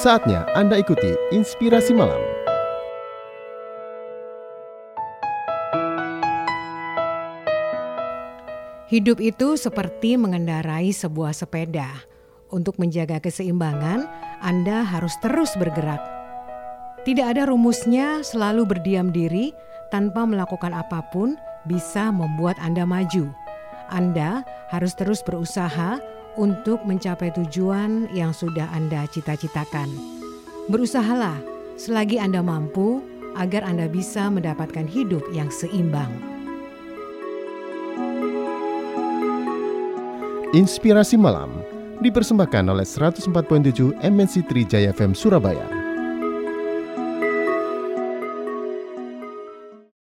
Saatnya Anda ikuti Inspirasi Malam. Hidup itu seperti mengendarai sebuah sepeda. Untuk menjaga keseimbangan, Anda harus terus bergerak. Tidak ada rumusnya selalu berdiam diri tanpa melakukan apa pun bisa membuat Anda maju. Anda harus terus berusaha untuk mencapai tujuan yang sudah Anda cita-citakan. Berusahalah selagi Anda mampu agar Anda bisa mendapatkan hidup yang seimbang. Inspirasi Malam dipersembahkan oleh 104.7 MNC Trijaya FM Surabaya.